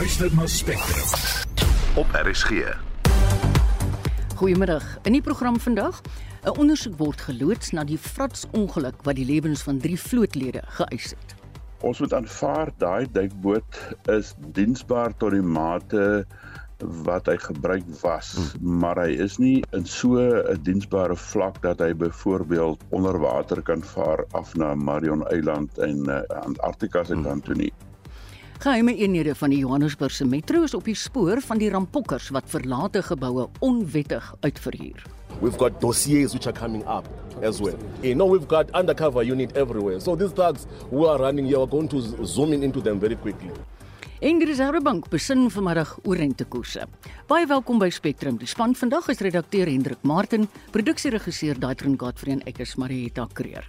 luister na Spectrum op RSG. Goeiemiddag. In die program vandag, 'n ondersoek word geloods na die vratsongeluk wat die lewens van drie vlootlede geëis het. Ons moet aanvaar daai duikboot is diensbaar tot die mate wat hy gebruik was, hmm. maar hy is nie in so 'n diensbare vlak dat hy byvoorbeeld onder water kan vaar af na Marion Eiland en uh, Antarktika se kant toe nie. Geheime eenhede van die Johannesburgse metro is op die spoor van die rampokkers wat verlate geboue onwettig uitverhuur. We've got dossiers which are coming up as well. You know, we've got undercover unit everywhere. So these thugs who are running here are going to zoom in into them very quickly. Die Reservebank besin vanmiddag oor rentekoerse. Baie welkom by Spectrum. Die span vandag is redakteur Hendrik Martin, produksieregisseur Daitrin Godfrey en ek is Marieta Kreer.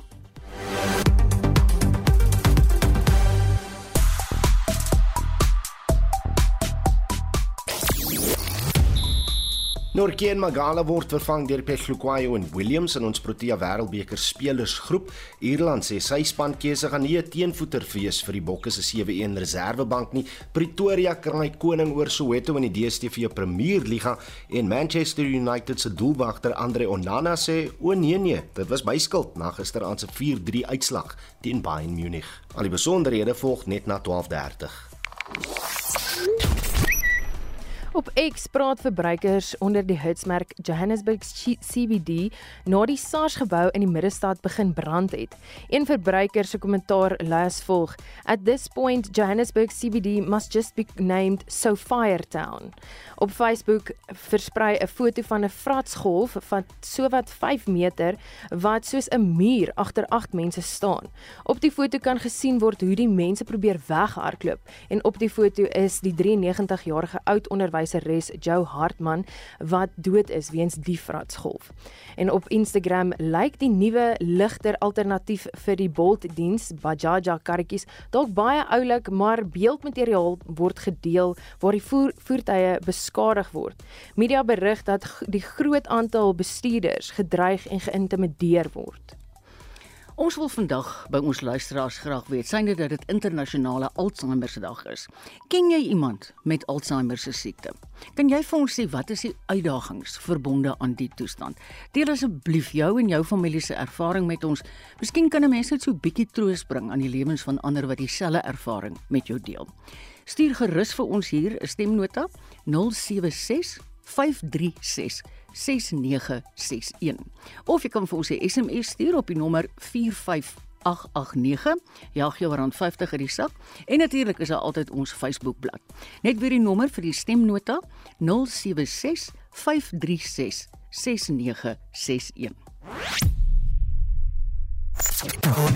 Norkeen Magala word vervang deur Pechluquayo en Williams in ons Protea Wêreldbeker spelersgroep. Ierland sê sy spankeuse gaan nie 'n teenvoeter wees vir die Bokke se 7-1 reservebank nie. Pretoria kry koning oor Soweto in die DStv Premierliga en Manchester United se doelwagter Andre Onana sê o nee nee, dit was my skuld na gisteraand se 4-3 uitslag teen Bayern Munich. Al die besonderhede volg net na 12:30. Op X praat verbruikers onder die hitsmerk Johannesburg CBD na die SARS gebou in die middestad begin brand het. Een verbruiker se kommentaar lees volg: At this point Johannesburg CBD must just be named Sofire Town. Op Facebook versprei 'n foto van 'n vratsgolf van sowat 5 meter wat soos 'n muur agter 8 mense staan. Op die foto kan gesien word hoe die mense probeer weghardloop en op die foto is die 93-jarige oud onderwyser onderwyseres Jo Hartman wat dood is weens die vratsgolf. En op Instagram lyk die nuwe ligter alternatief vir die Bolt diens Bajaja karretjies dalk baie oulik, maar beeldmateriaal word gedeel waar die voer, voertuie beskadig word. Media berig dat die groot aantal bestuurders gedreig en geïntimideer word. Ons wil vandag by ons luisteraars graag weet, synde dat dit internasionale Alzheimer se dag is. Ken jy iemand met Alzheimer se siekte? Kan jy vir ons sê wat is die uitdagings verbonde aan die toestand? Deel asseblief jou en jou familie se ervaring met ons. Miskien kan 'n mens net so 'n bietjie troos bring aan die lewens van ander wat dieselfde ervaring met jou deel. Stuur gerus vir ons hier 'n stemnota 076 536 6961. Of jy kan vir ons 'n SMS stuur op die nommer 45889. Jaag jou rand 50 in die sak en natuurlik is daar altyd ons Facebookblad. Net weer die nommer vir die stemnota 076 536 6961.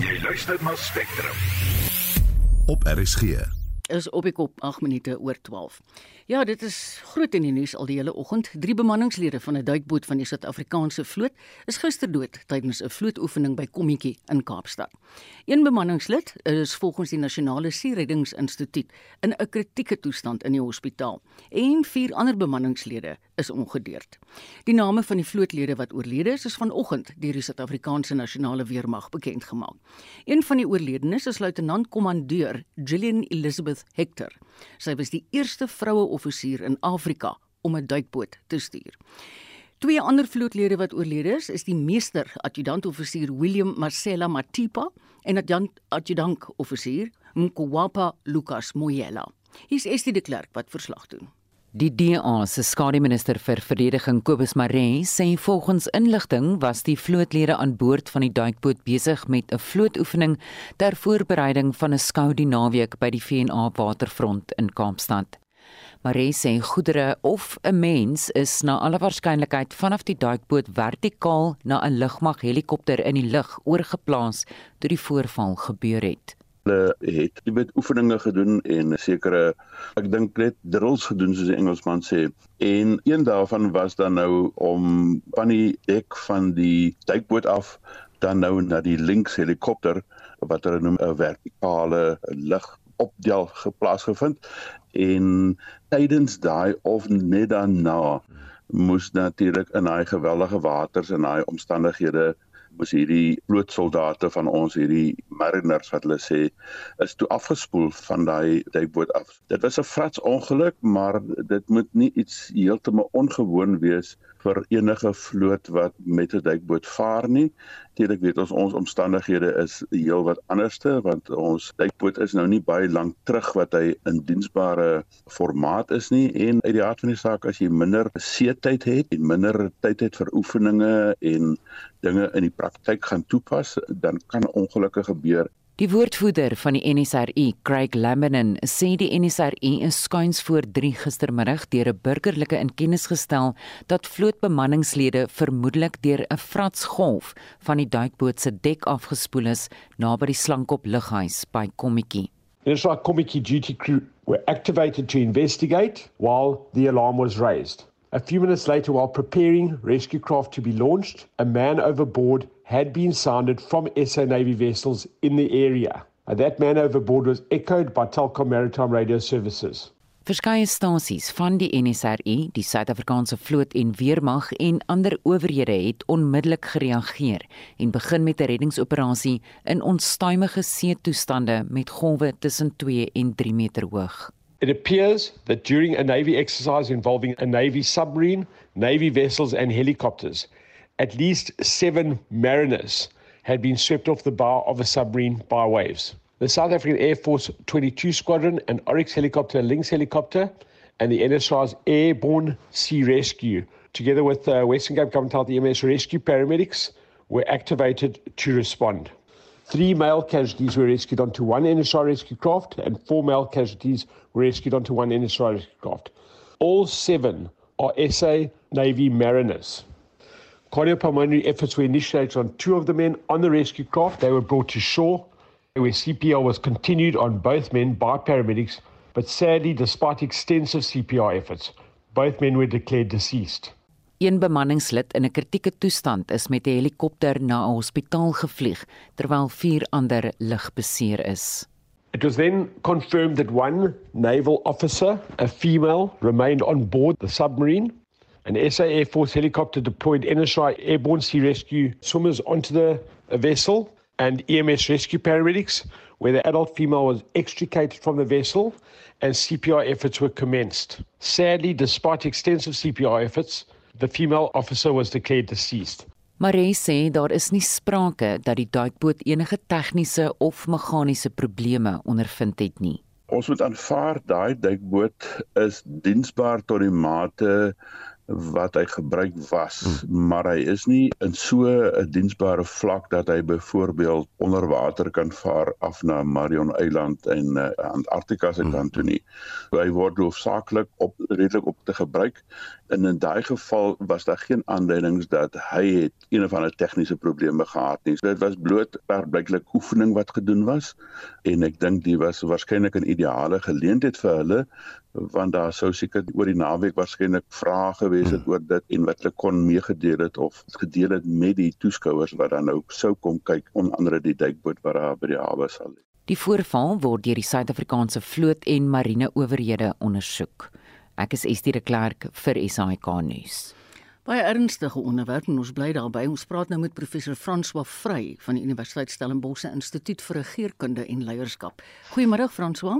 Jy luister na Spectrum op RSG. Is op ek op 8 minute oor 12. Ja, dit is groot in die nuus al die hele oggend. Drie bemanningslede van 'n duikboot van die Suid-Afrikaanse vloot is gister dood tydens 'n vlootoefening by Kommetjie in Kaapstad. Een bemanningslid is volgens die Nasionale Seereddingsinstituut in 'n kritieke toestand in die hospitaal en vier ander bemanningslede is ongedeerd. Die name van die vlootlede wat oorlede is, is vanoggend deur die Suid-Afrikaanse Nasionale Weermag bekend gemaak. Een van die oorledenes is luitenant-kommandeur Gillian Elizabeth Hector. Sy was die eerste vroue offisier in Afrika om 'n duikboot te stuur. Twee ander vlootlede wat oorlede is, is die meester adjutant-offisier William Marcella Matipa en adjutant-offisier Mkwapa Lucas Moyela. Hier is Estie de Klerk wat verslag doen. Die DA se skademinister vir verdediging Kobus Maree sê volgens inligting was die vlootlede aan boord van die duikboot besig met 'n vlootoefening ter voorbereiding van 'n skou die naweek by die VNA waterfront in Kaapstad. Maree sê goedere of 'n mens is na alle waarskynlikheid vanaf die duikboot vertikaal na 'n lugmag helikopter in die lug oorgeplaas toe die voorval gebeur het. Hulle het jy weet oefeninge gedoen en sekere ek dink net drills gedoen soos die Engelsman sê. En een daarvan was dan nou om van die dek van die duikboot af dan nou na die links helikopter wat hulle noem 'n vertikale lug opdeel geplaas gevind en tydens daai of net daarna moes natuurlik in daai geweldige waters en daai omstandighede was hierdie vlootsoldate van ons hierdie mariners wat hulle sê is toe afgespoel van daai duikboot af. Dit was 'n frats ongeluk, maar dit moet nie iets heeltemal ongewoon wees vir enige vloot wat met 'n duikboot vaar nie. Natuurlik weet ons ons omstandighede is heel wat anderste want ons duikboot is nou nie baie lank terug wat hy in diensbare formaat is nie en uit die aard van die saak as jy minder seetyd het en minder tyd het vir oefeninge en dinge in die praktyk gaan toepas, dan kan ongelukke gebeur. Die woordvoerder van die NSRI, Craig Lambenin, sê die NSRI is skuins voor 3 gistermiddag deur 'n burgerlike in kennis gestel dat vlootbemanningslede vermoedelik deur 'n fratsgolf van die duikboot se dek afgespoel is naby die Slankop lughuis by Kommetjie. This our Kommetjie duty crew were activated to investigate while the alarm was raised. A few minutes later, while preparing rescue craft to be launched, a man overboard had been sounded from SA Navy vessels in the area. And that man overboard was echoed by Telkom Maritime Radio Services. Verskeie stasies van die NSRI, die Suid-Afrikaanse vloot en weermag en ander owerhede het onmiddellik gereageer en begin met 'n reddingsoperasie in onstuimige see toestande met golwe tussen 2 en 3 meter hoog. It appears that during a Navy exercise involving a Navy submarine, Navy vessels, and helicopters, at least seven mariners had been swept off the bow of a submarine by waves. The South African Air Force 22 Squadron, an Oryx helicopter, Lynx helicopter, and the NSR's Airborne Sea Rescue, together with uh, Western Cape Government Health EMS rescue paramedics, were activated to respond. Three male casualties were rescued onto one NSR rescue craft, and four male casualties were rescued onto one NSR rescue craft. All seven are SA Navy mariners. Cardiopulmonary efforts were initiated on two of the men on the rescue craft. They were brought to shore, where CPR was continued on both men by paramedics, but sadly, despite extensive CPR efforts, both men were declared deceased. Een bemanningslid in 'n kritieke toestand is met 'n helikopter na 'n hospitaal gevlieg terwyl vier ander lig beseer is. It was then confirmed that one naval officer, a female, remained on board the submarine. An SA Air Force helicopter deployed NSI airborne sea rescue swimmers onto the vessel and EMS rescue paramedics, where the adult female was extricated from the vessel and CPR efforts were commenced. Sadly, despite extensive CPR efforts, the female officer was declared deceased. Marie sê daar is nie sprake dat die duikboot enige tegniese of meganiese probleme ondervind het nie. Ons moet aanvaar daai duikboot is diensbaar tot die mate wat hy gebruik was, hmm. maar hy is nie in so 'n diensbare vlak dat hy byvoorbeeld onder water kan vaar af na Marion Eiland en uh, Antarktika se hmm. kant toe nie. So hy word hoofsaaklik op redelik op te gebruik en in daai geval was daar geen aanduidings dat hy het een of ander tegniese probleme gehad nie. So dit was bloot blyklik oefening wat gedoen was en ek dink dit was waarskynlik 'n ideale geleentheid vir hulle want daar sou seker oor die naweek waarskynlik vrae gewees het hmm. oor dit en wat hulle kon meegedeel het of gedeel het met die toeskouers wat dan nou sou kom kyk onder andere die duikboot wat daar by die hawe sal lê. Die voorval word deur die Suid-Afrikaanse vloot en marine owerhede ondersoek. Ek is Estie de Klerk vir SAK nuus. Baie ernstige onderwerp en ons bly daarby. Ons praat nou met professor François Vrey van die Universiteit Stellenbosch se Instituut vir Regeringskunde en Leierskap. Goeiemôre François.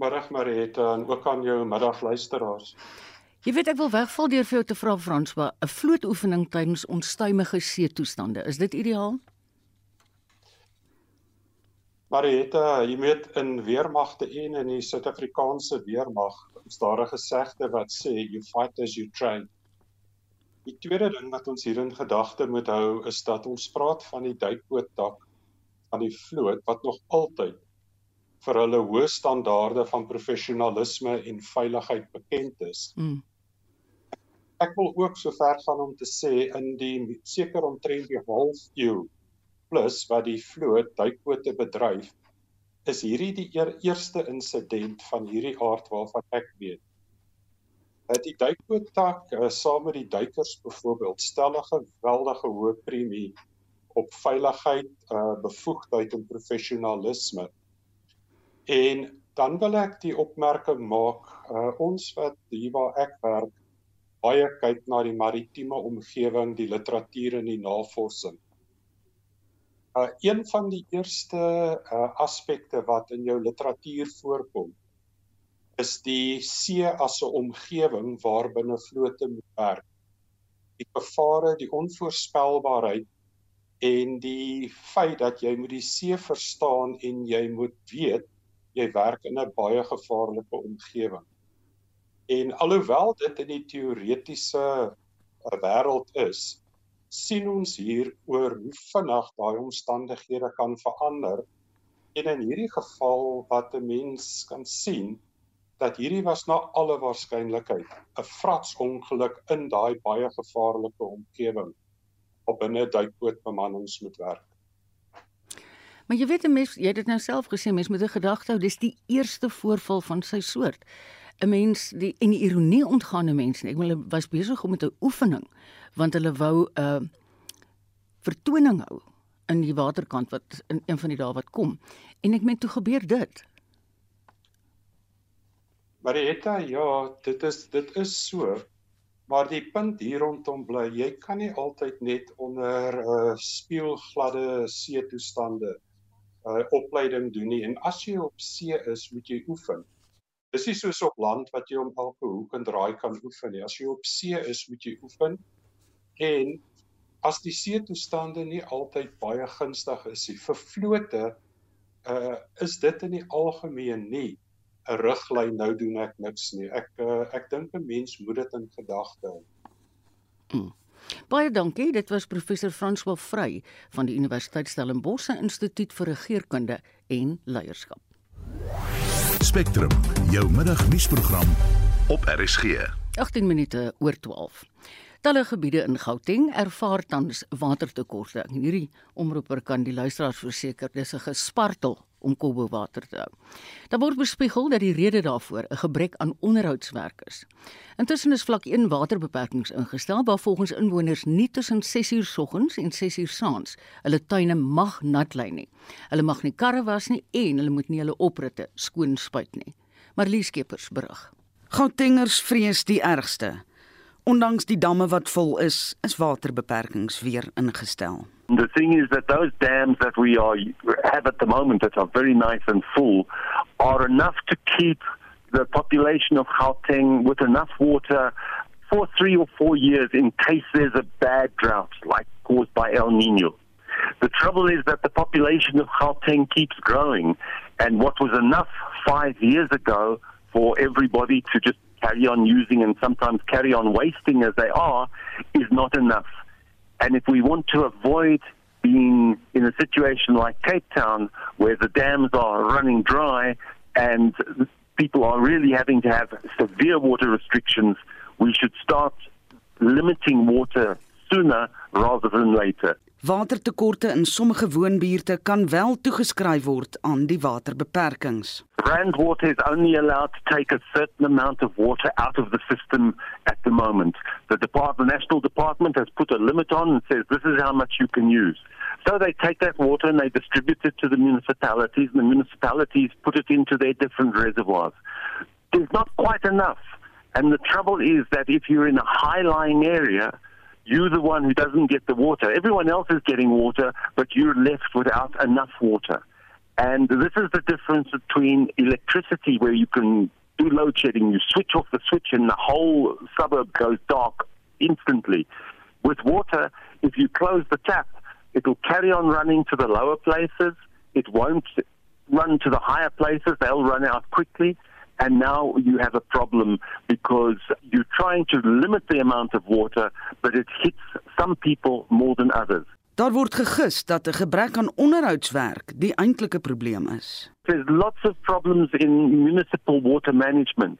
Middag Marieta en ook aan jou middagluisteraars. Jy weet ek wil wegval deur vir jou te vra Franswa, 'n vlootoefening tydens onstuimige see toestande, is dit ideaal? Marieta, jy weet in weermagte en in die Suid-Afrikaanse weermag, is daar 'n gesegde wat sê you fight as you train. Die tweede ding wat ons hier in gedagte moet hou, is dat ons praat van die duikboottak van die vloot wat nog altyd vir hulle hoë standaarde van professionalisme en veiligheid bekend is. Mm. Ek wil ook sover gaan om te sê in die seker omtrent die half eeu plus wat die vloot duikbote bedryf is hierdie die eer, eerste insident van hierdie aard waarvan ek weet. Dat die duikboottak uh, saam met die duikers byvoorbeeld stel 'n geweldige hoë premie op veiligheid, uh, bevoegdheid en professionalisme. En dan wil ek die opmerking maak, uh, ons wat hier waar ek werk baie kyk na die maritieme omgewing, die literatuur en die navorsing. Uh een van die eerste uh aspekte wat in jou literatuur voorkom is die see as 'n omgewing waarbinne vlote moet werk. Die gevare, die onvoorspelbaarheid en die feit dat jy moet die see verstaan en jy moet weet jy werk in 'n baie gevaarlike omgewing. En alhoewel dit in die teoretiese uh, wêreld is, sien ons hier oor hoe vinnig daai omstandighede kan verander. En in hierdie geval wat 'n mens kan sien dat hierdie was na alle waarskynlikheid 'n vratsongeluk in daai baie gevaarlike omgewing op binne duikbootbemannings moet werk. Maar jy weet 'n mens, jy het dit nou self gesê, mens moet 'n gedagte hou, dis die eerste voorval van sy soort. 'n mens die en die ironie ontgaande mense. Ek hulle was besig om met 'n oefening want hulle wou 'n uh, vertoning hou in die waterkant wat in een van die dae wat kom. En ek meen toe gebeur dit. Marietta, ja, dit is dit is so. Maar die punt hier rondom bly, jy kan nie altyd net onder 'n uh, speelgladde see toestande uh, opleiding doen nie. En as jy op see is, moet jy oefen. Dis nie soos op land wat jy om elke hoek en draai kan oefen nie. As jy op see is, moet jy oefen. En as die see toestande nie altyd baie gunstig is nie vir flote, uh is dit in die algemeen nie 'n riglyn nou doen ek niks nie. Ek uh, ek dink 'n mens moet dit in gedagte hou. Hmm. Baie dankie. Dit was professor François Vrey van die Universiteit Stellenbosch Instituut vir Regeringskunde en Leierskap. Spectrum, jou middagnuusprogram op RSG. 18 minute oor 12. Talle gebiede in Gauteng ervaar tans watertekorte. Hierdie omroeper kan die luisteraars verseker dis 'n gespartel om Kobo water te hou. Daar word bespiegel dat die rede daarvoor 'n gebrek aan onderhoudswerk is. Intussen is vlak 1 waterbeperkings ingestel waar volgens inwoners nie tussen 6uur soggens en 6uur saans hulle tuine mag nat lê nie. Hulle mag nie karre was nie en hulle moet nie hulle opritte skoon spuit nie. Marlie Skeepers berig. Gautengers vrees die ergste. Ondanks die damme wat vol is, is waterbeperkings weer ingestel. The thing is that those dams that we are have at the moment that are very nice and full are enough to keep the population of Gauteng with enough water for three or four years in case there's a bad drought like caused by El Nino. The trouble is that the population of Gauteng keeps growing and what was enough five years ago for everybody to just carry on using and sometimes carry on wasting as they are is not enough. And if we want to avoid being in a situation like Cape Town, where the dams are running dry and people are really having to have severe water restrictions, we should start limiting water sooner rather than later. Watertekorte in sommige woonbuurte kan wel toegeskryf word aan die waterbeperkings. Randwater is only allowed to take a certain amount of water out of the system at the moment. The department, the national department has put a limit on and says this is how much you can use. So they take that water and they distribute it to the municipalities and the municipalities put it into their different reservoirs. There's not quite enough. And the trouble is that if you're in a high-lying area, you're the one who doesn't get the water. Everyone else is getting water, but you're left without enough water. And this is the difference between electricity, where you can do load shedding, you switch off the switch, and the whole suburb goes dark instantly. With water, if you close the tap, it will carry on running to the lower places. It won't run to the higher places. They'll run out quickly. And now you have a problem because you're trying to limit the amount of water but it hits some people more than others. Daar word gegis dat 'n gebrek aan onderhoudswerk die eintlike probleem is. There's lots of problems in municipal water management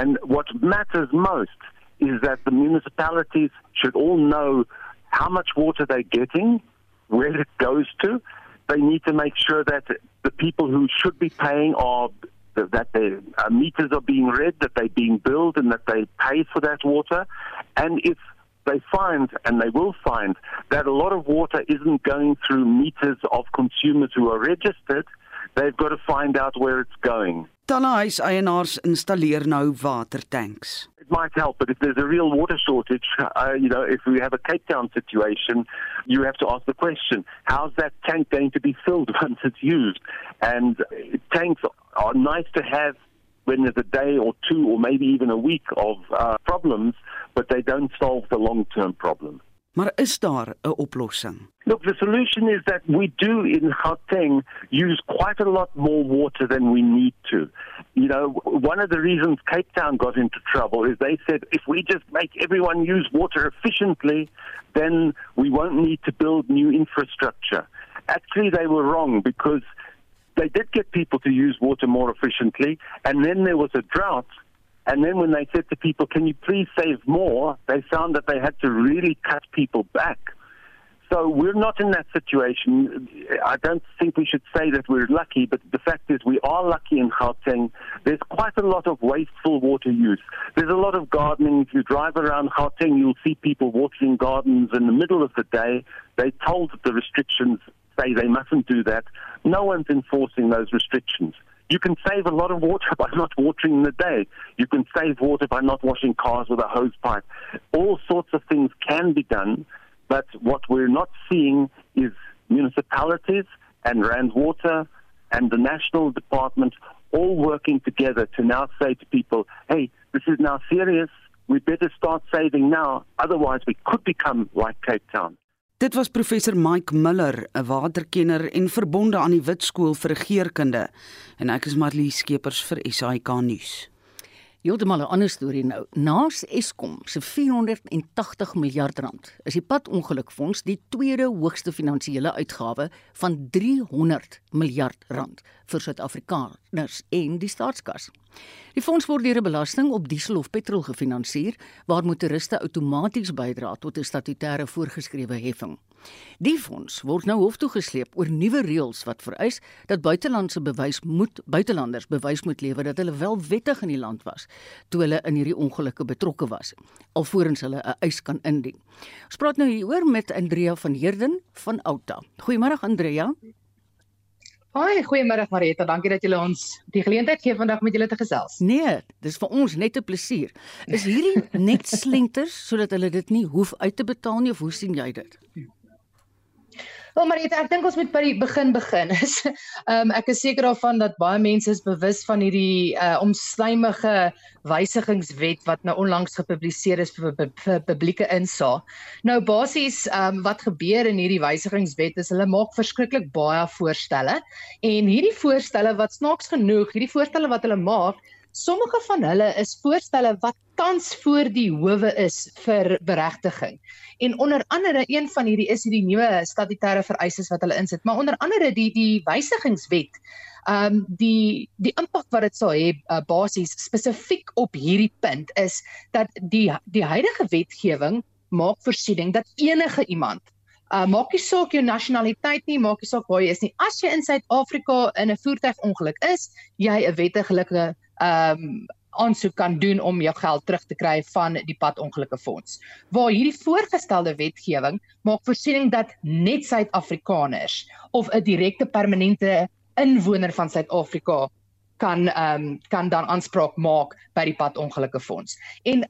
and what matters most is that the municipalities should all know how much water they're getting, where it goes to. They need to make sure that the people who should be paying are that their uh, meters are being read, that they're being billed, and that they pay for that water. And if they find, and they will find, that a lot of water isn't going through meters of consumers who are registered, they've got to find out where it's going. Talle huiseienaars installeer nou watertanks. that might help. But if there's a real water shortage, uh, you know, if we have a Cape Town situation, you have to ask the question: How's that tank going to be filled once it's used? And tanks are nice to have when there's a day or two or maybe even a week of uh, problems, but they don't solve the long-term problem. Maar is daar 'n oplossing? Look, the solution is that we do in Gauteng use quite a lot more water than we need to. You know, one of the reasons Cape Town got into trouble is they said if we just make everyone use water efficiently, then we won't need to build new infrastructure. Actually, they were wrong because they did get people to use water more efficiently, and then there was a drought. And then when they said to people, can you please save more, they found that they had to really cut people back. So we're not in that situation. I don't think we should say that we're lucky, but the fact is we are lucky in Gauteng. There's quite a lot of wasteful water use. There's a lot of gardening. If you drive around Gauteng, you'll see people watering gardens in the middle of the day. They're told that the restrictions say they mustn't do that. No one's enforcing those restrictions. You can save a lot of water by not watering in the day. You can save water by not washing cars with a hose pipe. All sorts of things can be done, but what we're not seeing is municipalities and Rand Water and the national department all working together to now say to people, hey, this is now serious. We better start saving now. Otherwise, we could become like Cape Town. Dit was professor Mike Miller, 'n waterkenner en verbonde aan die Wit Skool vir Regeringskunde. En ek is Marlie Skeepers vir SAK nuus. Heeltemal 'n ander storie nou. Naas Eskom se 480 miljard rand is die padongelukfonds die tweede hoogste finansiële uitgawe van 300 miljard rand vir Suid-Afrikaners en die staatskas. Die fonds word deur 'n belasting op diesel of petrol gefinansier waar motoriste outomaties bydra tot 'n statutêre voorgeskrewe heffing. Die fonds word nou hof toe gesleep oor nuwe reëls wat vereis dat buitelandse bewys moet buitelanders bewys moet lewer dat hulle wel wettig in die land was toe hulle in hierdie ongelukke betrokke was alvorens hulle 'n eis kan indien. Ons praat nou hieroor met Andrea van Heerden van Outa. Goeiemôre Andrea. Hoi, goeiemôre Marita. Dankie dat julle ons die geleentheid gee vandag met julle te gesels. Nee, dis vir ons net 'n plesier. Is hierdie net slenters sodat hulle dit nie hoef uit te betaal nie of hoe sien jy dit? Wel Marita, ek dink ons moet by die begin begin. Ehm um, ek is seker daarvan dat baie mense is bewus van hierdie uh omslymige wysigingswet wat nou onlangs gepubliseer is vir, vir, vir publieke insaag. Nou basies ehm um, wat gebeur in hierdie wysigingswet is hulle maak verskriklik baie voorstelle en hierdie voorstelle wat snaaks genoeg, hierdie voorstelle wat hulle maak Sommige van hulle is voorstelle wat tans voor die howe is vir beregting. En onder andere een van hierdie is hierdie nuwe statutêre vereistes wat hulle insit, maar onder andere die die wysigingswet. Ehm um, die die impak wat dit sal hê uh, basies spesifiek op hierdie punt is dat die die huidige wetgewing maak voorsiening dat enige iemand Uh, maak nie saak jou nasionaliteit nie, maak nie saak waar jy is nie. As jy in Suid-Afrika in 'n voertuigongeluk is, jy 'n wettige ehm um, aansoek kan doen om jou geld terug te kry van die padongelukkefonds. Waar hierdie voorgestelde wetgewing maak voorsiening dat net Suid-Afrikaners of 'n direkte permanente inwoner van Suid-Afrika kan ehm um, kan dan aanspraak maak by die padongelukkefonds. En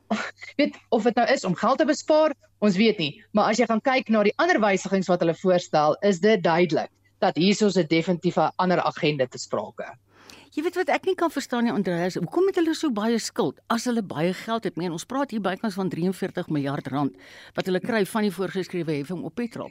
weet of dit nou is om geld te bespaar, ons weet nie, maar as jy gaan kyk na die ander wysigings wat hulle voorstel, is dit duidelik dat hier is 'n definitiewe ander agenda te sprake. Jy weet wat ek nie kan verstaan nie Andreas, hoekom het hulle so baie skuld as hulle baie geld het? Meen ons praat hier bykans van 43 miljard rand wat hulle kry van die voorgeskrewe heffing op petrol.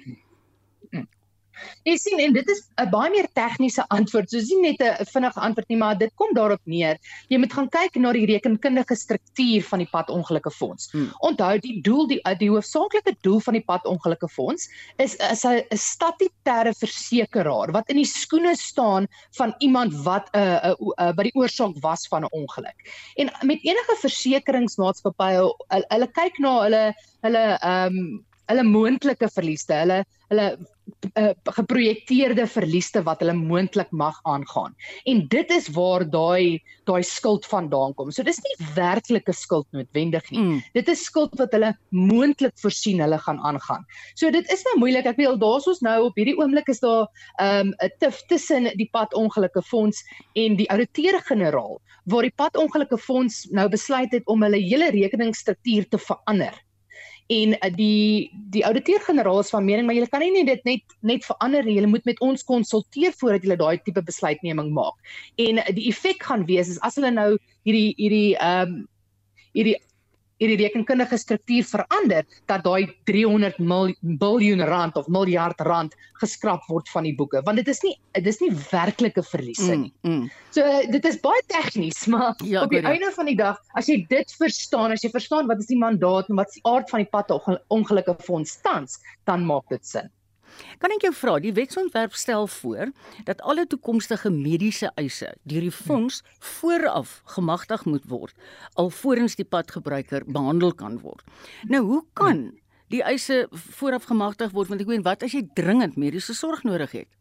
Jy sien en dit is 'n baie meer tegniese antwoord. So sien net 'n vinnige antwoord nie, maar dit kom daarop neer. Jy moet gaan kyk na die rekenkundige struktuur van die padongelukke fonds. Hmm. Onthou die doel die die hoofsaaklike doel van die padongelukke fonds is is 'n statutêre versekeraar wat in die skoene staan van iemand wat 'n uh, uh, uh, by die oorsaak was van 'n ongeluk. En met enige versekeringsmaatskappye hulle, hulle kyk na hulle hulle ehm um, hulle moontlike verlieste, hulle hulle uh, geprojekteerde verlieste wat hulle moontlik mag aangaan. En dit is waar daai daai skuld vandaan kom. So dis nie werklike skuld noodwendig nie. Mm. Dit is skuld wat hulle moontlik voorsien hulle gaan aangaan. So dit is nou moeilik. Ek weet daar's ons nou op hierdie oomblik is daar 'n um, tif tussen die padongelukke fonds en die ouditeur-generaal waar die padongelukke fonds nou besluit het om hulle hele rekeningsstruktuur te verander en uh, die die ouditeur-generaal is van mening maar julle kan nie dit net net verander nie. Julle moet met ons konsulteer voordat julle daai tipe besluitneming maak. En uh, die effek gaan wees is as hulle nou hierdie hierdie ehm um, hierdie hierdie rekenkundige struktuur verander dat daai 300 miljard rand of miljard rand geskraap word van die boeke want dit is nie dit is nie werklike verliese mm, nie. Mm, mm. So dit is baie tegnies maar ja, op die einde van die dag as jy dit verstaan as jy verstaan wat is die mandaat en wat is die aard van die pad ongelukkige fonds tans dan maak dit sin. Kan ek jou vra, die wetsontwerp stel voor dat alle toekomstige mediese eise deur die fonds vooraf gemagtig moet word alvorens die padgebruiker behandel kan word. Nou, hoe kan die eise vooraf gemagtig word want ek weet wat as jy dringend mediese sorg nodig het?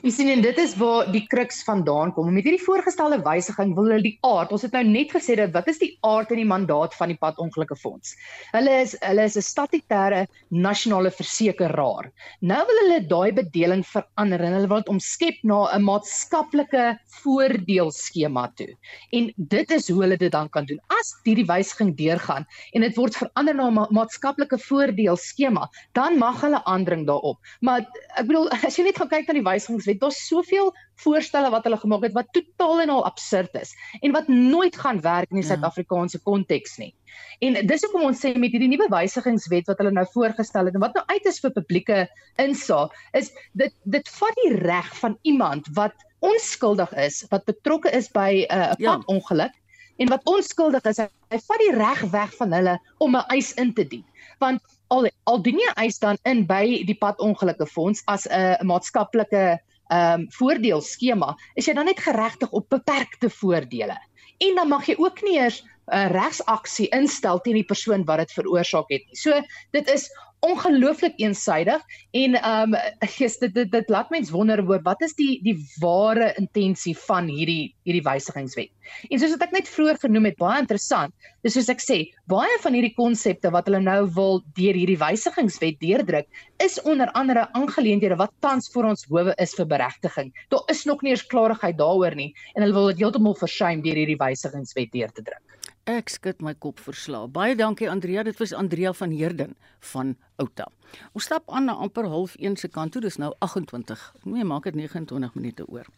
Jy sien en dit is waar die kruks vandaan kom. Met hierdie voorgestelde wysiging wil hulle die aard. Ons het nou net gesê dat wat is die aard en die mandaat van die padongelukke fonds? Hulle is hulle is 'n statutêre nasionale versekeraar. Nou wil hulle daai bedeling verander en hulle wil dit omskep na 'n maatskaplike voordeelskema toe. En dit is hoe hulle dit dan kan doen. As hierdie wysiging deurgaan en dit word verander na 'n ma maatskaplike voordeelskema, dan mag hulle aandring daarop. Maar ek bedoel as jy net gaan kyk na die wysigings wet. Daar's soveel voorstelle wat hulle gemaak het wat totaal en al absurd is en wat nooit gaan werk in die ja. Suid-Afrikaanse konteks nie. En dis hoekom ons sê met hierdie nuwe wysigingswet wat hulle nou voorgestel het en wat nou uit is vir publieke insaag, is dit dit vat die reg van iemand wat onskuldig is, wat betrokke is by 'n uh, ja. padongeluk en wat onskuldig is, hy vat die reg weg van hulle om 'n eis in te dien. Want al al dien jy eis dan in by die padongelukke fonds as 'n maatskaplike ehm um, voordeelskema, is jy dan net geregtig op beperkte voordele. En dan mag jy ook nie eers 'n uh, regsaksie instel teen die persoon wat dit veroorsaak het nie. So dit is ongelooflik eensaidig en ehm um, gees dit dit dit laat mens wonder oor wat is die die ware intensie van hierdie hierdie wysigingswet. En soos wat ek net vroeër genoem het, baie interessant. Dis soos ek sê, baie van hierdie konsepte wat hulle nou wil deur hierdie wysigingswet deurdruk, is onder andere aangeleenthede wat tans vir ons howe is vir beregting. Daar is nog nie eens klarigheid daaroor nie en hulle wil dit heeltemal versuim deur hierdie wysigingswet deur te druk. Ek skud my kop verslae. Baie dankie Andrea, dit was Andrea van Heerden van Outa. Ons stap aan na amper half 1 se kant toe, dis nou 28. Nee, maak dit 29 minute oor.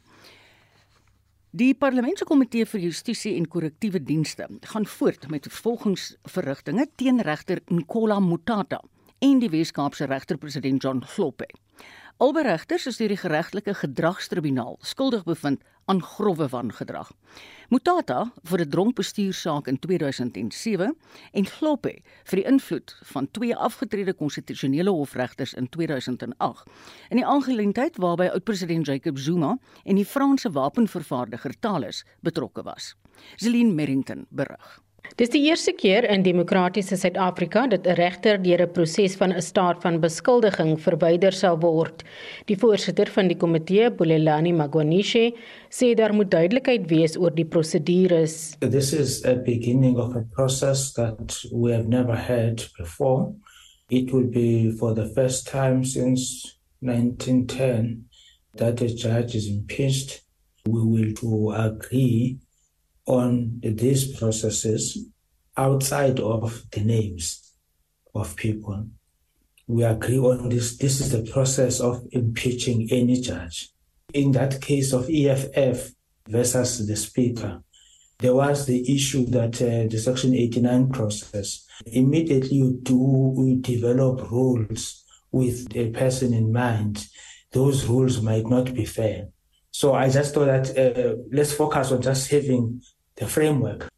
Die Parlementskomitee vir Justisie en Korrektiewe Dienste gaan voort met vervolgingsverrigtinge teen regter Nkola Mutata en die Weskaapse regter-president John Globe. Albei regters is deur die geregtelike gedragstribunaal skuldig bevind aan grouwe wangedrag. Mutata vir 'n dronkbestuursaak in 2007 en Globe vir die invloed van twee afgetrede konstitusionele hofregters in 2008. In die aangeleentheid waarby oud-president Jacob Zuma en die Franse wapenvervaardiger Thales betrokke was. Celine Merrington berig. Dis die eerste keer in demokratiese Suid-Afrika dat 'n regter deur 'n proses van 'n staat van beskuldiging verwyder sal word. Die voorsitter van die komitee, Bulelani Magwanishe, sê daar moet duidelikheid wees oor die prosedures. This is a beginning of a process that we have never had before. It will be for the first time since 1910 that a judge is impeached. We will to agree on these processes outside of the names of people. We agree on this. This is the process of impeaching any judge. In that case of EFF versus the Speaker, there was the issue that uh, the Section 89 process, immediately you do we develop rules with a person in mind, those rules might not be fair. So I just thought that uh, let's focus on just having the framework.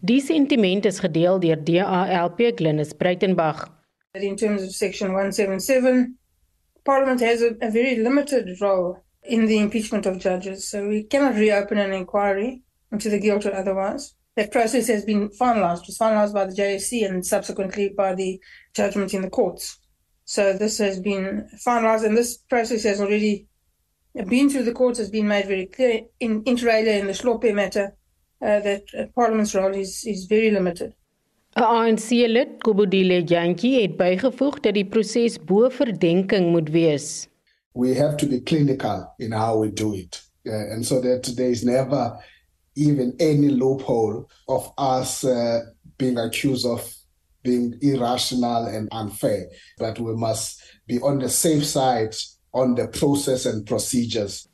Die sentiment is gedeel deur DALP Glenis Breitenberg. In terms of section 177, Parliament has a, a very limited role in the impeachment of judges, so we cannot reopen an inquiry into the guilt or otherwise. that process has been finalized. It was finalized by the JSC and subsequently by the judgment in the courts. So this has been finalized and this process has already been through the courts, has been made very clear in inter alia in the Slope matter that uh, Parliament's role is, is very limited. 'n ANC-lid, Kobodile Jantjie, het bygevoeg dat die proses bo verdenking moet wees. We have to be clinical in how we do it. Uh, and so that there is never even any loophole of us uh, being accused of being irrational and unfair. But we must be on the safe side on the process and procedures.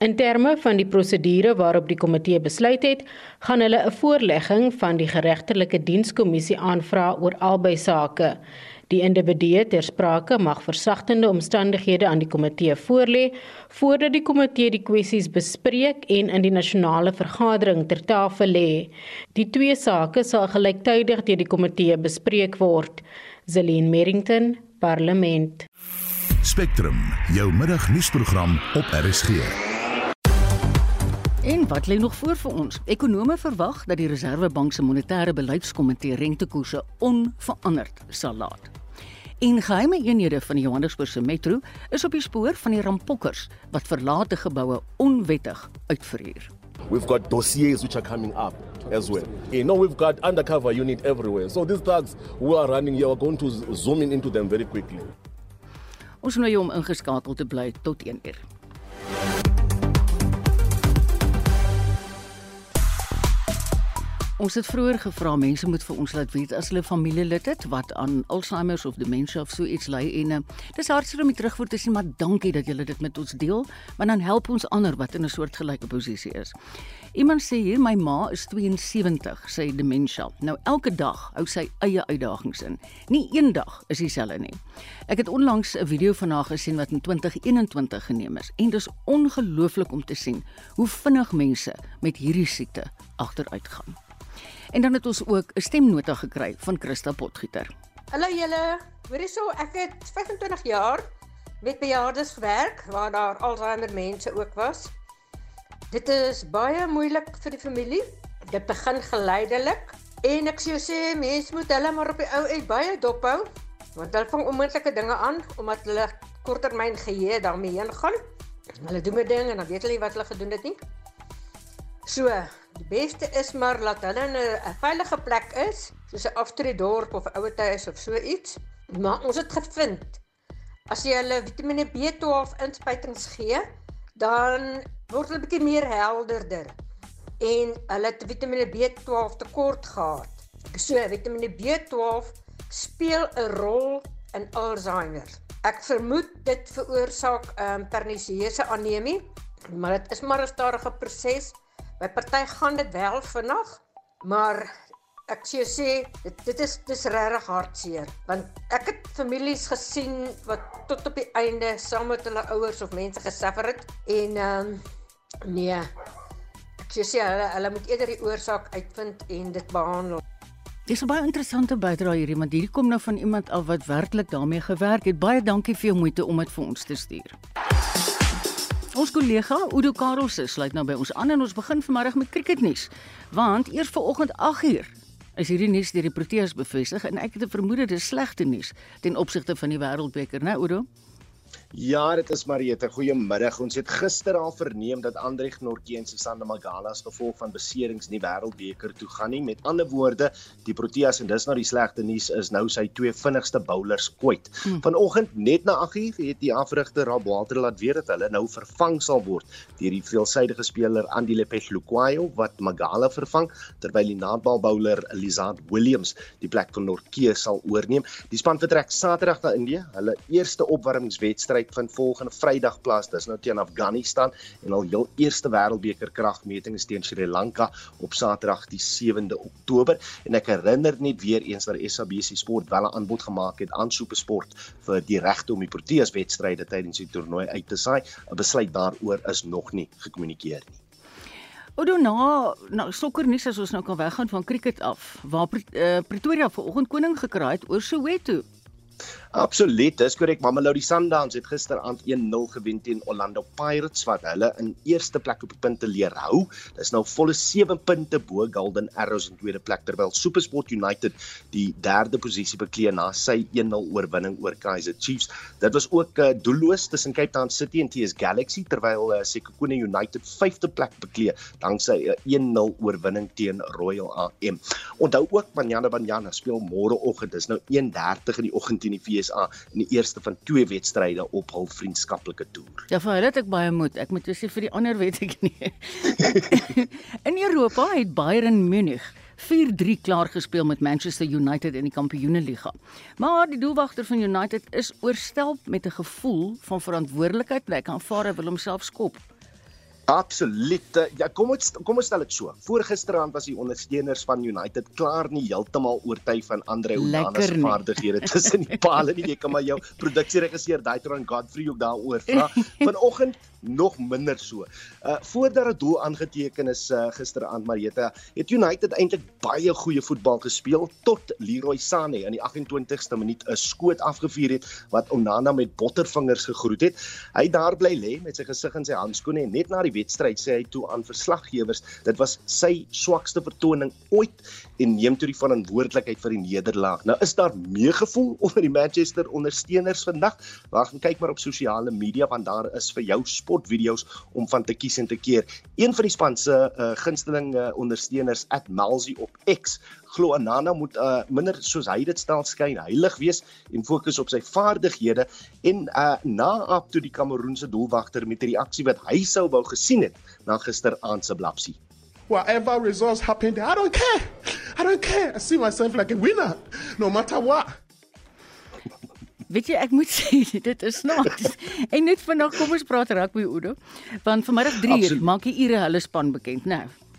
In terme van die prosedure waarop die komitee besluit het, gaan hulle 'n voorlegging van die geregtelike dienskommissie aanvra oor albei sake. Die individue ter sprake mag versagtende omstandighede aan die komitee voorlê voordat die komitee die kwessies bespreek en in die nasionale vergadering ter tafel lê. Die twee sake sal gelyktydig deur die komitee bespreek word. Zelin Merrington, Parlement. Spectrum, jou middagnuusprogram op RSG. En wat lê nog voor vir ons? Ekonome verwag dat die Reserwebank se monetêre beleidskomitee rentekoerse onveranderd sal laat. En geheime eenhede van die Johannesburgse metro is op die spoor van die rampokkers wat verlate geboue onwettig uitverhuur. We've got dossiers which are coming up as well. You know, we've got undercover unit everywhere. So these thugs who are running here are going to zoom in into them very quickly. Ons nooi jou om ingeskakel te bly tot 1 uur. Ons het vroeër gevra mense moet vir ons laat weet as hulle familielid het wat aan Alzheimer of demensie of so iets ly en uh, dis hartseer om dit terugvoer te sien maar dankie dat julle dit met ons deel want dan help ons ander wat in 'n soortgelyke posisie is. Iemand sê hier my ma is 72 sê demensie. Nou elke dag hou sy eie uitdagings in. Nie een dag is dieselfde nie. Ek het onlangs 'n video van haar gesien wat in 2021 geneem is en dis ongelooflik om te sien hoe vinnig mense met hierdie siekte agteruit gaan. En dan het ons ook 'n stemnota gekry van Christa Potgieter. Hallo julle, hoorie so, ek het 25 jaar met bejaardes gewerk waar daar Alzheimer mense ook was. Dit is baie moeilik vir die familie. Dit begin geleidelik en ek sê sê mense moet hulle maar op die ou uit baie dop hou want hulle vang onmoontlike dinge aan omdat hulle korttermyn geheue daarmee heen gaan. Hulle doen 'n ding en dan weet hulle nie wat hulle gedoen het nie. So, die beste is maar laat hulle in 'n veilige plek is, soos 'n aftreedorp of 'n ouetehuis of so iets. Maar ons het gevind as jy hulle Vitamiene B12 inspuitings gee, dan word hulle bietjie meer helderder en hulle het Vitamiene B12 tekort gehad. So, Vitamiene B12 speel 'n rol in Alzheimer. Ek vermoed dit veroorsaak ehm um, pernisieuse anemie, maar dit is maar 'n stadige proses. By party gaan dit wel vinnig, maar ek sê sê dit dit is dis regtig hartseer want ek het families gesien wat tot op die einde saam met hulle ouers of mense gesuffer het en ehm um, nee ek sê sê hulle hulle moet eerder die oorsaak uitvind en dit behandel Dis 'n baie interessante bydrae hierdie want hierdie kom nou van iemand af wat werklik daarmee gewerk het. Baie dankie vir jou moeite om dit vir ons te stuur. Ons kollega Udo Karelse sluit nou by ons aan en ons begin vanmiddag met cricketnuus. Want eers vanoggend 8uur is hierdie nuus deur die Proteas bevestig en ek het 'n vermoede dis slegte nuus ten opsigte van die Wêreldbeker, né Udo? Ja, dit is Mariette. Goeiemiddag. Ons het gister al verneem dat Andreg Nortje en Susanna Magala as gevolg van beserings nie wêreldbeker toe gaan nie. Met ander woorde, die Proteas en dis nou die slegte nuus is nou sy twee vinnigste bowlers kwyt. Hmm. Vanoggend net na 8uur het die afrigter Rob Walter laat weet dat hulle nou vervang sal word deur die veelsidige speler Andile Pechluquayo wat Magala vervang terwyl die naadbal bowler Lizard Williams die plek van Nortje sal oorneem. Die span vertrek Saterdag na Indië. Hulle eerste opwarmingswedstryd wedstryd vind volgende Vrydag plaas. Dis nou teen Afghanistan en al heel eerste wêreldbeker kragmeting is teen Sri Lanka op Saterdag die 7de Oktober en ek herinner net weer eens dat SABC Sport wel 'n aanbod gemaak het aan Supersport vir die regte om die Proteas wedstryde tydens die toernooi uit te saai. 'n Besluit daaroor is nog nie gekommunikeer nie. Odo na na sokkernuus as ons nou kan weggaan van cricket af waar uh, Pretoria vanoggend koning gekraai het oor Soweto. Absoluut, dis korrek. Mamelodi Sundowns het gisteraand 1-0 gewen teen Orlando Pirates wat hulle in eerste plek op die punte leer hou. Dis nou volle 7 punte bo Golden Arrows in tweede plek terwyl SuperSport United die derde posisie beklee na sy 1-0 oorwinning oor Kaizer Chiefs. Dit was ook uh, doelloos tussen Cape Town City en TS Galaxy terwyl uh, Sekhukhune United vyfde plek beklee danksy 'n uh, 1-0 oorwinning teen Royal AM. Onthou ook Banyana Banyana speel môreoggend. Dis nou 1:30 in die oggend teen die FSA in die eerste van twee wedstryde op hul vriendskaplike toer. Ja, vir hulle het ek baie moed. Ek moet jou sê vir die ander weet ek nie. in Europa het Bayern Munich 4-3 klaar gespeel met Manchester United in die Kampioenligga. Maar die doelwagter van United is oorstelp met 'n gevoel van verantwoordelikheid. Hy kan vaar hy wil homself skop. Absoluut. Ja, kom ons kom ons stel dit so. Voorgisteraand was die ondersteuners van United klaar nie heeltemal oortuig van Andre Onana se vaardighede tussen die palle nie. Jy kan maar jou produksieregisseur Daitron Godfrey ook daaroor vra. Vanoggend nog minder so. Uh voordat 'n doel aangeteken is uh, gisteraand Marieta, het United eintlik baie goeie voetbal gespeel tot Leroy Sané in die 28ste minuut 'n skoot afgevuur het wat Onana met bottervingers gegroet het. Hy daar bly lê met sy gesig in sy handskoene en net na die wedstryd sê hy toe aan verslaggewers dit was sy swakste vertoning ooit en neem toe die verantwoordelikheid vir die nederlaag. Nou is daar meegevoel onder die Manchester ondersteuners vandag. Wag, kyk maar op sosiale media want daar is vir jou sportvideo's om van te kies en te keer. Een van die span se uh, gunsteling uh, ondersteuners @malzi op X glo Anana moet uh, minder soos hy dit stel skyn heilig wees en fokus op sy vaardighede en uh, na op toe die Kameroense doelwagter met 'n reaksie wat hy sou wou gesien het na gisteraand se blapsie. Whatever results happen, I don't care. I don't care. I see myself like a winner no matter what. Weet jy, ek moet sê dit is snaaks. en net vandag kom ons praat rugby Oudo. Want vanmiddag 3 uur maak die Ire hulle span bekend, né? Nou.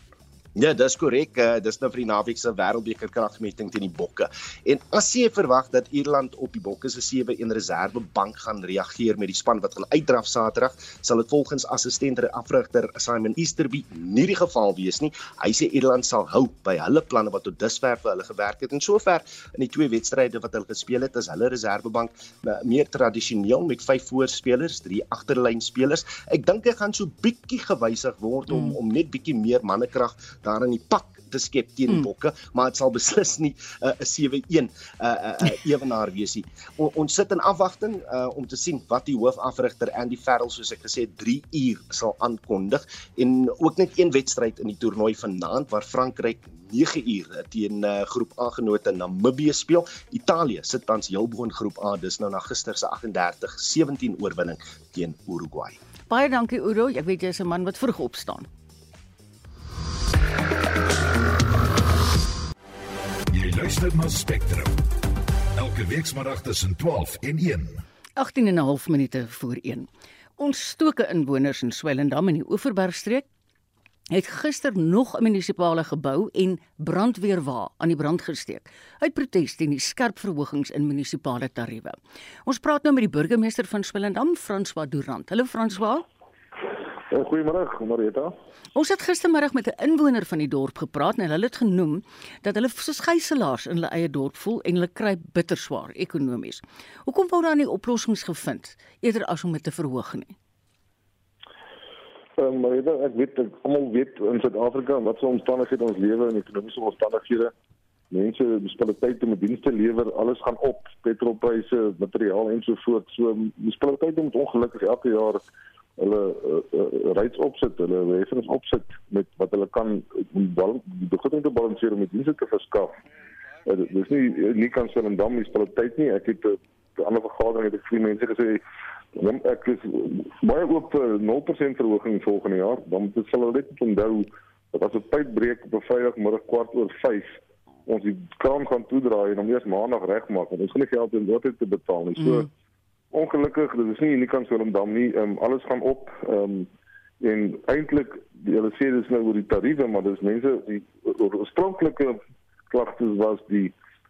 Ja, dis korrek. Uh, dis nou vir die naweek se wêreldbeker kragmeting teen die Bokke. En as jy verwag dat Ierland op die Bokke se 7-1 reservebank gaan reageer met die span wat gaan uitdraf Saterdag, sal dit volgens assistente afrigter Simon Easterby nie die geval wees nie. Hy sê Ierland sal hou by hulle planne wat tot dusver vir hulle gewerk het en sover in die twee wedstryde wat hulle gespeel het, is hulle reservebank eh, meer tradisioneel met vyf voorspelers, drie agterlynspelers. Ek dink hy gaan so bietjie gewysig word om mm. om net bietjie meer mannekrag daar in die pak te skep teen die hmm. bokke, mm. maar dit sal beslis nie 'n uh, 7-1 'n uh, uh, ewenaar wees nie. O, ons sit in afwagting uh, om te sien wat die hoofafrigter Andy Farrell soos ek gesê 3 uur sal aankondig en ook net een wedstryd in die toernooi vanaand waar Frankryk 9 uur teen uh, groep A genote Namibië speel. Italië sit tans heel bo in groep A, dis nou na gister se 38-17 oorwinning teen Uruguay. Baie dankie Udo, ek weet jy's 'n man wat vroeg opstaan. Jy luister na Spectrum. Elke week saterdag tussen 12 en 1. 18 en 'n half minute voor 1. Ons stoke inwoners in Swellendam in die Oeverbergstreek het gister nog 'n munisipale gebou en brandweerwa aan die brand gesteek uit protes teen die skerp verhogings in munisipale tariewe. Ons praat nou met die burgemeester van Swellendam, François Durant. Hallo François. Goeiemôre, Marita. Ons het gistermiddag met 'n inwoner van die dorp gepraat en hulle het genoem dat hulle soos gijslaers in hulle eie dorp voel en hulle kry bitter swaar ekonomies. Hoekom wou daar nie oplossings gevind eerder as om dit te verhoog nie? Um, Marita, ek weet ek almal weet in Suid-Afrika wat so omstandighede ons lewe en ekonomiese omstandighede. Mense munisipaliteite moet dienste lewer, alles gaan op, petrolpryse, materiaal en so voort. So munisipaliteite moet ongelukkig elke jaar hulle uh, uh, reeds opsit, hulle heffings opsit met wat hulle kan die begroting te balanseer om dienste te verskaf. Uh, dis nie nie kan sê en dan is dit tyd nie. Ek het 'n uh, ander vergadering het ek vir mense gesê dan ek is baie oop vir 0% verhoging volgende jaar. Dan moet hulle net onthou dat as 'n tyd breek op 'n Vrydagmiddag kwart oor 5 ons die kraan gaan toedraai en om eers maandag regmaak want ons gaan nie geld in daardie te betaal nie. So mm ongelukkig dit is nie uniek aan Swellendam nie. Um, alles gaan op. Um, en eintlik hulle sê dis nou oor die tariewe maar dis mense die oorspronklike klagtes was die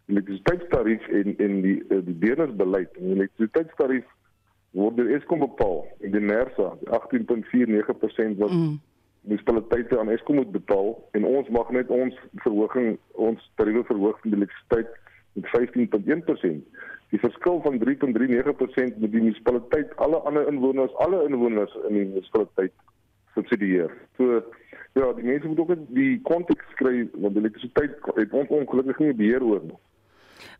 elektrisiteitstarief en en die eh, die beheerdersbeleid en die elektrisiteitstarief word deur Eskom bepaal. En die NERSA 18.49% wat mm. munisipaliteite aan Eskom moet betaal. En ons mag net ons verhoging ons tariewe verhoog van die elektrisiteit met 15.1% die verskil van 3.39% met die munisipaliteit alle ander inwoners, alle inwoners in die munisipaliteit subsidieer. So ja, die mense moet ook die konteks kry want die elektrisiteit het ons ongelukkig nie beheer oor nie.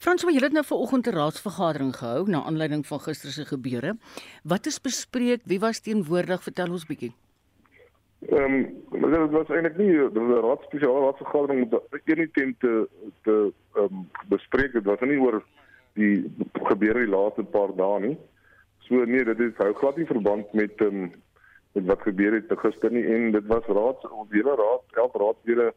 Frans, jy het nou vanoggend 'n raadsvergadering gehou na aanleiding van gister se gebeure. Wat is bespreek? Wie was teenwoordig? Vertel ons bietjie. Ehm um, dit was eintlik nie 'n raad spesiale raadsvergadering om een item te te ehm um, bespreek. Dit was nie oor die gebeure die laaste paar dae nie. So nee, dit is hou glad nie verband met ehm um, met wat gebeur het gister nie en dit was raad ons hele raad, elke raadlede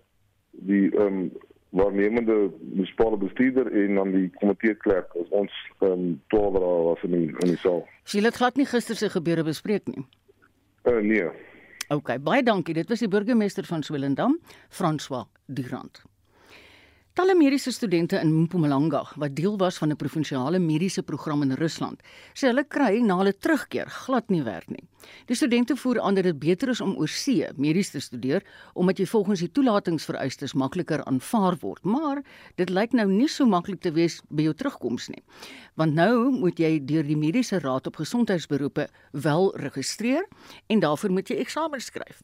die ehm um, waarnemende munisipale bestuurder en dan die komitee klerk as ons ehm um, 12 dae was in die, in die saal. Sy het glad nie gister se gebeure bespreek nie. Uh, nee. OK, baie dankie. Dit was die burgemeester van Swellendam, François Durant. Talle mediese studente in Mpumalanga wat deel was van 'n provinsiale mediese program in Rusland, sê hulle kry na hulle terugkeer glad nie werk nie. Die studente voer aan dat dit beter is om oorsee medies te studeer omdat jy volgens die toelatingsvereistes makliker aanvaar word, maar dit lyk nou nie so maklik te wees by jou terugkoms nie. Want nou moet jy deur die mediese raad op gesondheidsberoepe wel registreer en daarvoor moet jy eksamens skryf.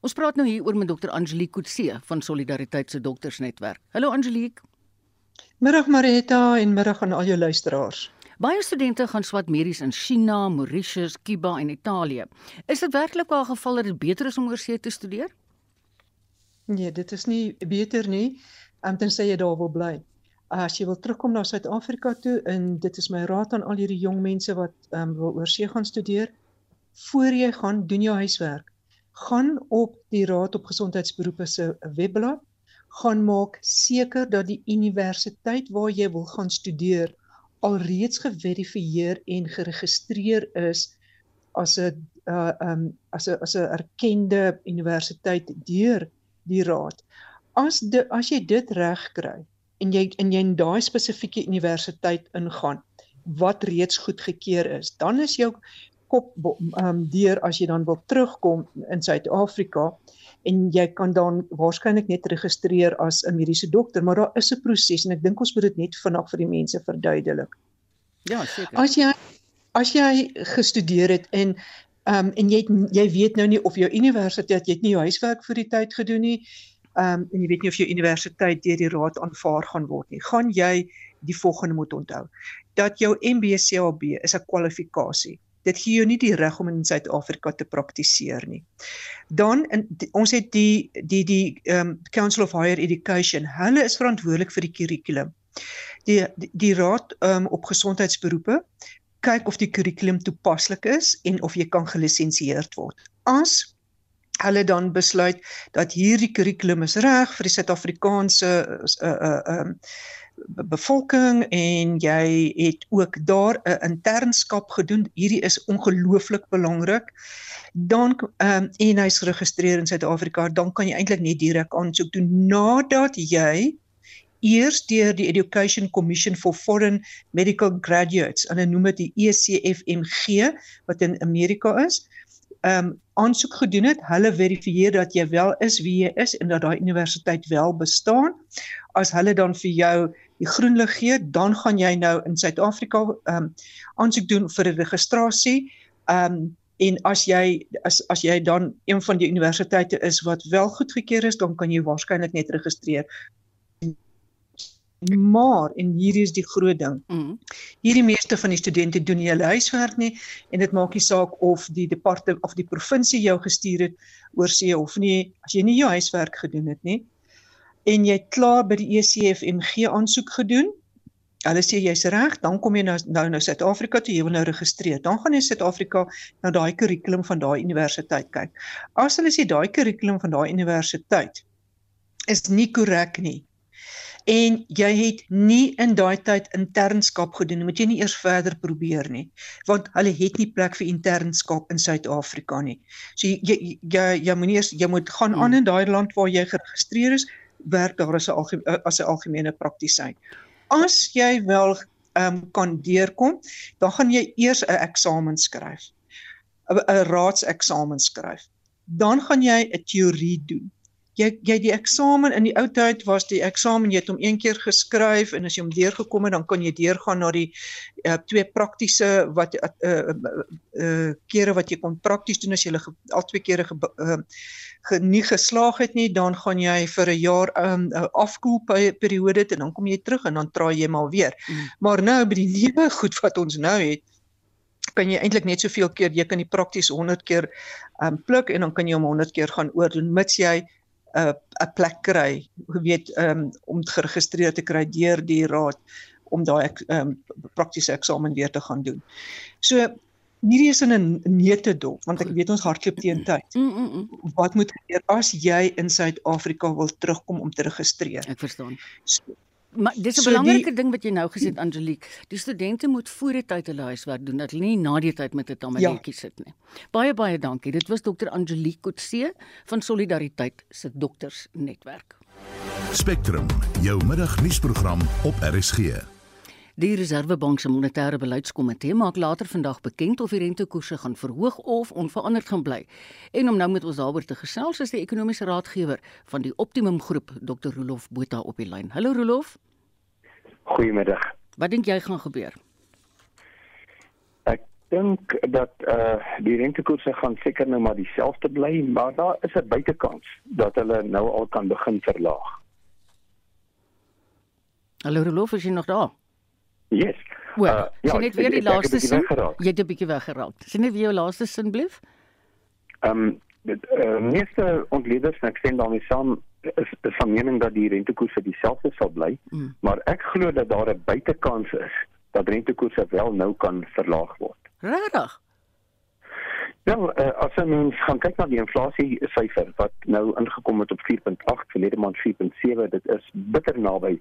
Ons praat nou hier oor met dokter Angelique Kutse van Solidariteit se doktersnetwerk. Hallo Angelique. Middag Marita en middag aan al jou luisteraars. Baie studente gaan swat medies in China, Mauritius, Kuba en Italië. Is dit werklik 'n geval dat dit beter is om oorsee te studeer? Nee, dit is nie beter nie. Om te sê jy daar wil bly. As jy wil terugkom na Suid-Afrika toe en dit is my raad aan al hierdie jong mense wat um, wil oorsee gaan studeer, voor jy gaan doen jou huiswerk gaan op die Raad op Gesondheidsberoepe se webblad gaan maak seker dat die universiteit waar jy wil gaan studeer alreeds geverifieer en geregistreer is as 'n uh um as 'n as 'n erkende universiteit deur die raad. As de, as jy dit reg kry en jy in jy in daai spesifieke universiteit ingaan wat reeds goedgekeur is, dan is jou kop um, deur as jy dan wil terugkom in Suid-Afrika en jy kan dan waarskynlik net registreer as 'n mediese dokter, maar daar is 'n proses en ek dink ons moet dit net vinnig vir die mense verduidelik. Ja, seker. As jy as jy gestudeer het en ehm um, en jy jy weet nou nie of jou universiteit jy het nie jou huiswerk vir die tyd gedoen nie. Ehm um, en jy weet nie of jou universiteit deur die raad aanvaar gaan word nie. Gaan jy die volgende moet onthou dat jou MBCLB is 'n kwalifikasie dit gee jou nie die reg om in Suid-Afrika te praktiseer nie. Dan in, die, ons het die die die um Council of Higher Education, hulle is verantwoordelik vir die kurrikulum. Die die, die raad um op gesondheidsberoepe kyk of die kurrikulum toepaslik is en of jy kan gelisensieerd word. As hulle dan besluit dat hierdie kurrikulum is reg vir die Suid-Afrikaanse uh uh um bevolking en jy het ook daar 'n internskap gedoen. Hierdie is ongelooflik belangrik. Dan ehm um, en hy's geregistreer in Suid-Afrika, dan kan jy eintlik net direk aansoek doen nadat jy eers deur die Education Commission for Foreign Medical Graduates, hulle noem dit die ECFMG wat in Amerika is, ehm um, aansoek gedoen het. Hulle verifieer dat jy wel is wie jy is en dat daai universiteit wel bestaan. As hulle dan vir jou die groen lig gee, dan gaan jy nou in Suid-Afrika ehm um, aansoek doen vir 'n registrasie. Ehm um, en as jy as as jy dan een van die universiteite is wat wel goedgekeur is, dan kan jy waarskynlik net registreer. Maar en hier is die groot ding. Mm. Hierdie meeste van die studente doen nie hulle huiswerk nie en dit maak nie saak of die departement of die provinsie jou gestuur het oor see of nie. As jy nie jou huiswerk gedoen het nie, en jy klaar by die ECFMG aansoek gedoen. Hulle sê jy's reg, dan kom jy nou nou na Suid-Afrika toe, jy wil nou registreer. Dan gaan jy Suid-Afrika na daai kurrikulum van daai universiteit kyk. As hulle sê daai kurrikulum van daai universiteit is nie korrek nie en jy het nie in daai tyd internskap gedoen, moet jy nie eers verder probeer nie, want hulle het nie plek vir internskap in Suid-Afrika nie. So jy jy jy, jy moet eers jy moet gaan hmm. aan in daai land waar jy geregistreer is, werk daar as 'n algemene as 'n algemene praktisyn. As jy wel ehm um, kan deurkom, dan gaan jy eers 'n eksamen skryf. 'n raadseksamen skryf. Dan gaan jy 'n teorie doen. jy jy die eksamen in die ou tyd was die eksamen jy het hom een keer geskryf en as jy hom deurgekom het dan kan jy deurgaan na die uh, twee praktiese wat uh, uh, uh, kere wat jy kon prakties doen as jy al twee kere ge, uh, nie geslaag het nie dan gaan jy vir 'n jaar 'n um, afkoel periode en dan kom jy terug en dan traai jy maar weer. Mm. Maar nou by die nuwe goed wat ons nou het kan jy eintlik net soveel keer jy kan die prakties 100 keer um pluk en dan kan jy hom 100 keer gaan oordoen mits jy 'n uh, 'n plek kry, jy weet um om geregistreer te kry deur die raad om daai um praktiese eksamen weer te gaan doen. So hierdie is in 'n neete dop want ek weet ons hardloop teen tyd. Mm, mm, mm. Wat moet gebeur as jy in Suid-Afrika wil terugkom om te registreer? Ek verstaan. So, maar dis 'n so belangrike die, ding wat jy nou gesê het Angelique. Die studente moet voor die tyd hulle huiswerk doen dat hulle nie na die tyd met 'n tamaletjie ja. sit nie. Baie baie dankie. Dit was dokter Angelique Kotse van Solidariteit se doktersnetwerk. Spectrum, jou middagnuusprogram op RSG. Die Reserwebank se monetêre beleidskomitee maak later vandag bekend of die rentekoerse gaan verhoog of onveranderd gaan bly. En om nou met ons daaroor te gesels is die ekonomiese raadgewer van die Optimum Groep, Dr. Rolof Botha op die lyn. Hallo Rolof. Goeiemiddag. Wat dink jy gaan gebeur? Ek dink dat eh uh, die rentekoerse gaan seker nou maar dieselfde bly, maar daar is 'n buitekans dat hulle nou al kan begin verlaag. Hallo Rolof, is jy nog daar? Yes. Well, uh, ja, sien net weer die laaste sin. Jy het 'n bietjie weggeraak. Sien net weer jou laaste sin blief. Ehm um, dit uh, meeste ontleeders en ek sê daarmee saam is is van mening dat die rentekoerse dieselfde sal bly, mm. maar ek glo dat daar 'n buitekans is dat rentekoerse wel nou kan verlaag word. Regtig? Ja, uh, as ons gaan kyk na die inflasie syfer wat nou ingekom het op 4.8 verlede maand 4.7, dit is bitter naby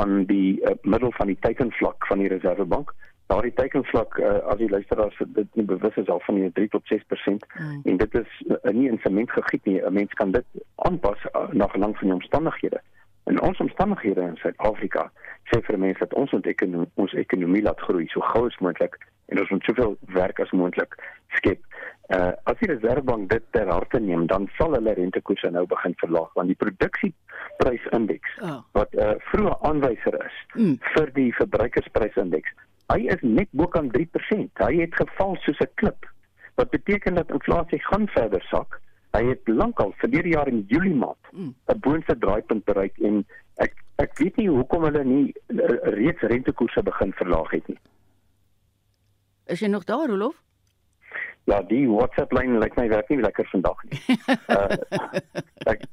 aan die uh, middel van die teikenvlak van die Reservebank. Daardie teikenvlak uh, as die luisteraars dit nie bewus is al van die 3 tot 6% mm. en dit is uh, nie in sement gegiet nie. 'n Mens kan dit aanpas uh, na gelang van die omstandighede. In ons omstandighede in Suid-Afrika sê vir mense dat ons ekonomie ons ekonomie laat groei so gou as moontlik en ons moet soveel werk as moontlik skep. Uh as die Reservebank dit ter harte neem, dan sal hulle rentekoerse nou begin verlaag want die produksieprysindex oh. wat 'n uh, vroeë aanwyser is mm. vir die verbruikersprysindeks, hy is net bo kan 3%. Hy het geval soos 'n klip. Wat beteken dat inflasie gaan verder sak. Hy het lankal verlede jaar in Julie maand 'n mm. boonste draaipunt bereik en ek ek weet nie hoekom hulle nie uh, reeds rentekoerse begin verlaag het nie. Is jy nog daar, Rolof? Ja, die WhatsApp lyn lyk my werk nie lekker vandag nie. uh, ek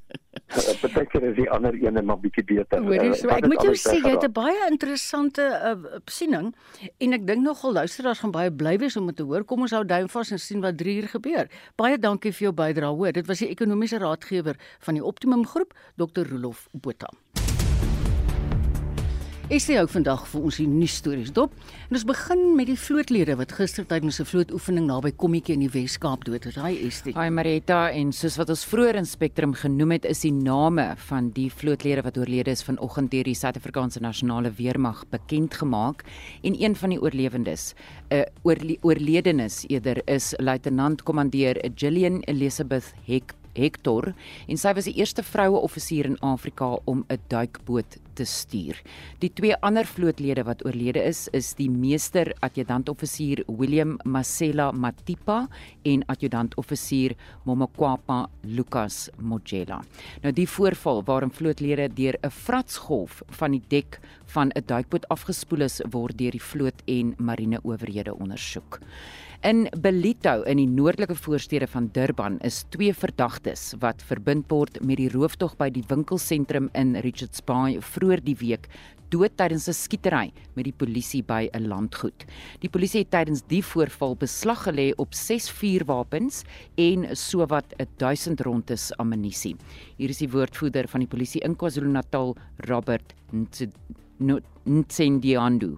Dit beteken as die ander ene maar bietjie beter. Hoorie, so, uh, ek moet jou sê jy het 'n baie interessante uh, siening en ek dink nogal luisteraars gaan baie bly wees om dit te hoor. Kom ons hou duim vas en sien wat 3 uur gebeur. Baie dankie vir jou bydrae. Hoor, dit was die ekonomiese raadgewer van die Optimum Groep, Dr. Rolof Botha. Ek sê ook vandag vir ons die nuus stories dop. En ons begin met die vlootlede wat gister tydens 'n vlootoefening naby Kommetjie in die Wes-Kaap dood is. Hi Estie. Hi Marita en soos wat ons vroeër in Spectrum genoem het, is die name van die vlootlede wat oorlede is vanoggend deur die Suid-Afrikaanse Nasionale Weermag bekend gemaak en een van die oorlewendes, 'n uh, oorle oorledenis eerder is luitenant-kommandeur Gillian Elizabeth Heck Hector en sy was die eerste vroue offisier in Afrika om 'n duikboot te stuur. Die twee ander vlootlede wat oorlede is, is die meester adjutant-offisier William Masela Matipa en adjutant-offisier Momokwapa Lucas Mojela. Nou die voorval waarin vlootlede deur 'n fratsgolf van die dek van 'n duikboot afgespoel is, word deur die vloot en marine owerhede ondersoek. In Belito in die noordelike voorstede van Durban is twee verdagtes wat verbind word met die rooftog by die winkelsentrum in Richards Bay vroeër die week dood tydens 'n skietery met die polisie by 'n landgoed. Die polisie het tydens die voorval beslag gelê op 6 vuurwapens en sowat 1000 rondes ammunisie. Hier is die woordvoerder van die polisie in KwaZulu-Natal, Robert Ntsendiandu.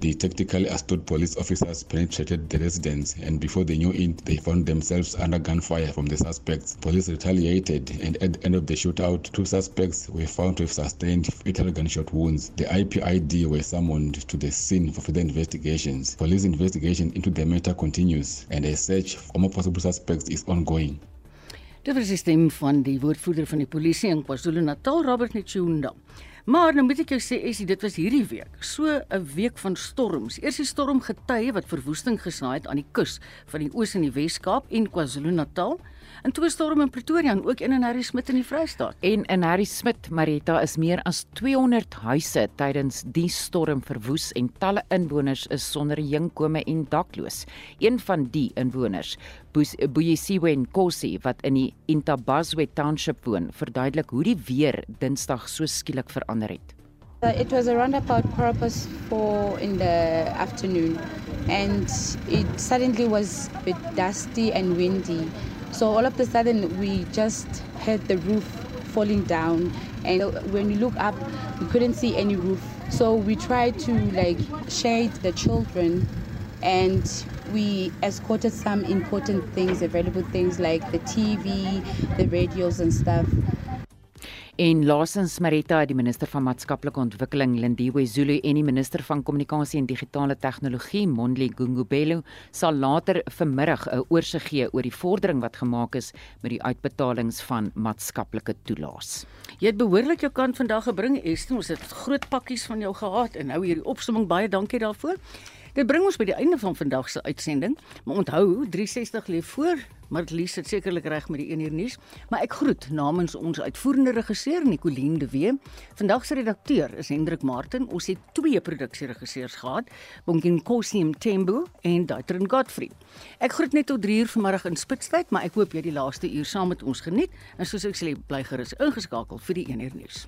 The tactically astute police officers penetrated the residence, and before they knew it, they found themselves under gunfire from the suspects. Police retaliated, and at the end of the shootout, two suspects were found to have sustained fatal gunshot wounds. The IPID were summoned to the scene for further investigations. Police investigation into the matter continues, and a search for more possible suspects is ongoing. Dit was die stem van die woordvoerder van die polisie in KwaZulu-Natal, Robert Nchunda. Maar nou moet ek jou sê, Essie, dit was hierdie week, so 'n week van storms. Eers die storm Getye wat verwoesting gesaai het aan die kus van die Oos en die Wes-Kaap en KwaZulu-Natal en twee storm in Pretoria en ook een in Harry Smit in die Vrystaat. En in Harry Smit, Marita, is meer as 200 huise tydens die storm verwoes en talle inwoners is sonder inkome en dakloos. Een van die inwoners, Buyisiwe Nkosi wat in die Intabazwe Township woon, verduidelik hoe die weer Dinsdag so skielik verander het. Uh, it was a roundabout purpose for in the afternoon and it suddenly was a bit dusty and windy So all of a sudden, we just heard the roof falling down, and when we look up, we couldn't see any roof. So we tried to like shade the children, and we escorted some important things, available things like the TV, the radios, and stuff. En laasens Marita, die minister van maatskaplike ontwikkeling Lindiwe Zulu en die minister van kommunikasie en digitale tegnologie Mondli Gungubelo sal later vanmiddag 'n oorsig gee oor die vordering wat gemaak is met die uitbetalings van maatskaplike toelaas. Jy het behoorlik jou kant vandag gebring, Esther. Ons het groot pakkies van jou gehad en nou hierdie opsomming baie dankie daarvoor. Dit bring ons by die einde van vandag se uitsending. Maar onthou, 360 lê voor, maar Lies het sekerlik reg met die 1 uur nuus. Maar ek groet namens ons uitvoerende regisseur Nicoline de Wee. Vandag se redakteur is Hendrik Martin. Ons het twee produksieregisseurs gehad, Bonkin Kosim Tembo en Daitrin Godfrey. Ek groet net tot 3 uur vanmiddag in Spitstyd, maar ek hoop jy die laaste uur saam met ons geniet en soos ek sê, bly gerus ingeskakel vir die 1 uur nuus.